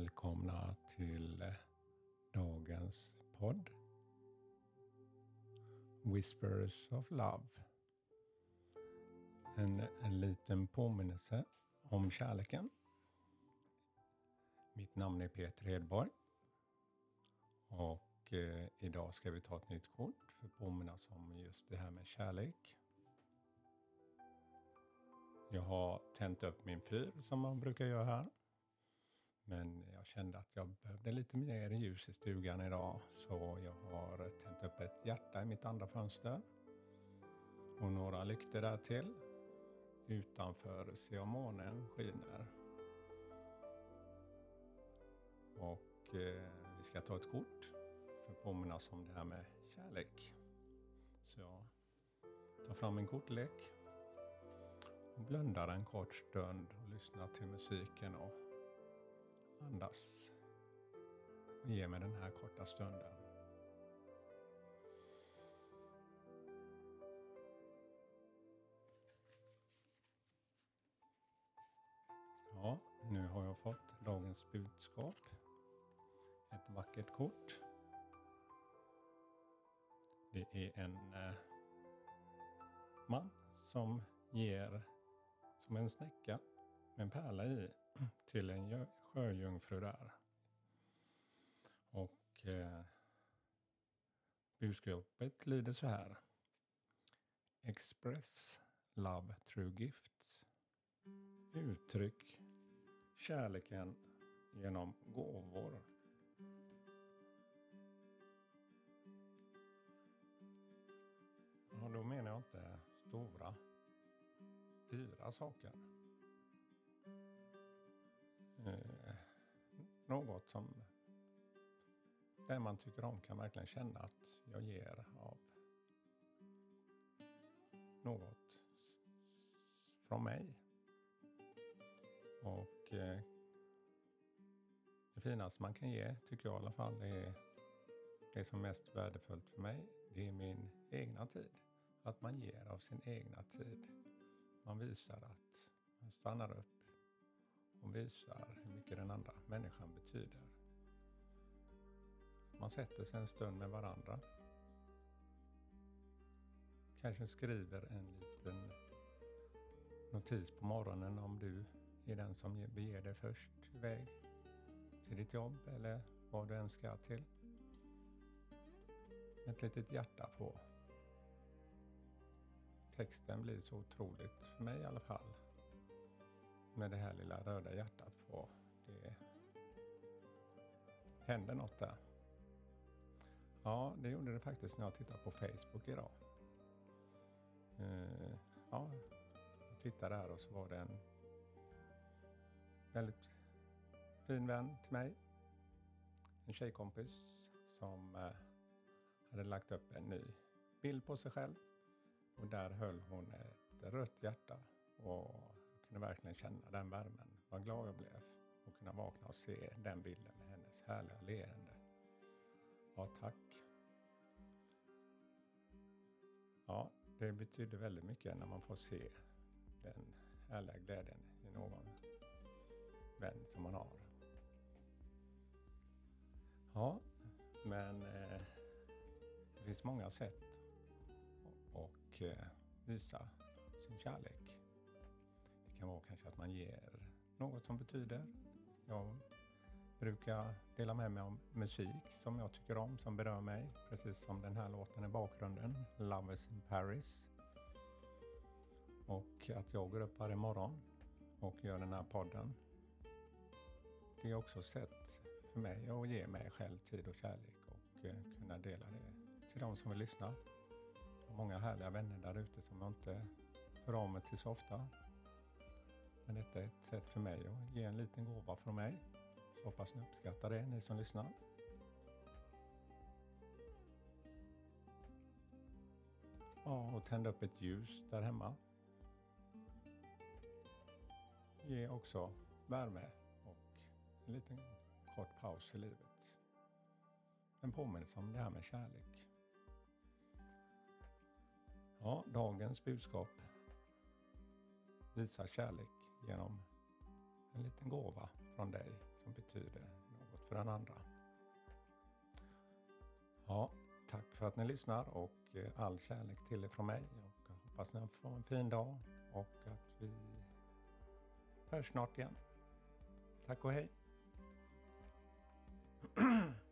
Välkomna till dagens podd. Whispers of Love. En, en liten påminnelse om kärleken. Mitt namn är Peter Hedborg. Och eh, idag ska vi ta ett nytt kort för att påminnas om just det här med kärlek. Jag har tänt upp min fyr som man brukar göra här. Men jag kände att jag behövde lite mer ljus i stugan idag. Så jag har tänt upp ett hjärta i mitt andra fönster. Och några lyktor där till. Utanför ser jag månen skiner. Och eh, vi ska ta ett kort för att påminnas om det här med kärlek. Så jag tar fram en kortlek och blundar en kort stund och lyssnar till musiken och andas. Och ge mig den här korta stunden. Ja, nu har jag fått dagens budskap. Ett vackert kort. Det är en eh, man som ger som en snäcka med en pärla i till en sjöjungfru där. Och eh, budskapet lyder så här. Express love true gifts. Uttryck kärleken genom gåvor. Och då menar jag inte stora, dyra saker. Något som den man tycker om kan verkligen känna att jag ger av något från mig. Och eh, det finaste man kan ge, tycker jag i alla fall, är det som är mest värdefullt för mig. Det är min egna tid. Att man ger av sin egna tid. Man visar att man stannar upp och visar hur mycket den andra människan betyder. Man sätter sig en stund med varandra. Kanske skriver en liten notis på morgonen om du är den som beger dig först iväg till ditt jobb eller vad du än ska till. Ett litet hjärta på. Texten blir så otroligt, för mig i alla fall, med det här lilla röda hjärtat på. Det händer något där. Ja, det gjorde det faktiskt när jag tittade på Facebook idag. Uh, ja, jag tittade där och så var det en väldigt fin vän till mig. En tjejkompis som uh, hade lagt upp en ny bild på sig själv. Och där höll hon ett rött hjärta och kunde verkligen känna den värmen. Vad glad jag blev att kunna vakna och se den bilden med hennes härliga leende. Ja, tack. Ja, det betyder väldigt mycket när man får se den härliga glädjen i någon vän som man har. Ja, men eh, det finns många sätt att eh, visa sin kärlek kan vara kanske att man ger något som betyder. Jag brukar dela med mig av musik som jag tycker om, som berör mig. Precis som den här låten i bakgrunden, Love is in Paris. Och att jag går upp varje morgon och gör den här podden. Det är också ett sätt för mig att ge mig själv tid och kärlek och eh, kunna dela det till de som vill lyssna. Jag har många härliga vänner där ute som jag inte hör av mig till så ofta. Men detta är ett sätt för mig att ge en liten gåva från mig. Så hoppas ni uppskattar det, ni som lyssnar. Ja, och tända upp ett ljus där hemma. Ge också värme och en liten kort paus i livet. En påminnelse om det här med kärlek. Ja, dagens budskap visar kärlek genom en liten gåva från dig. som betyder något för den andra. Ja, tack för att ni lyssnar och eh, all kärlek till er från mig. Och hoppas ni får en fin dag och att vi hörs snart igen. Tack och hej!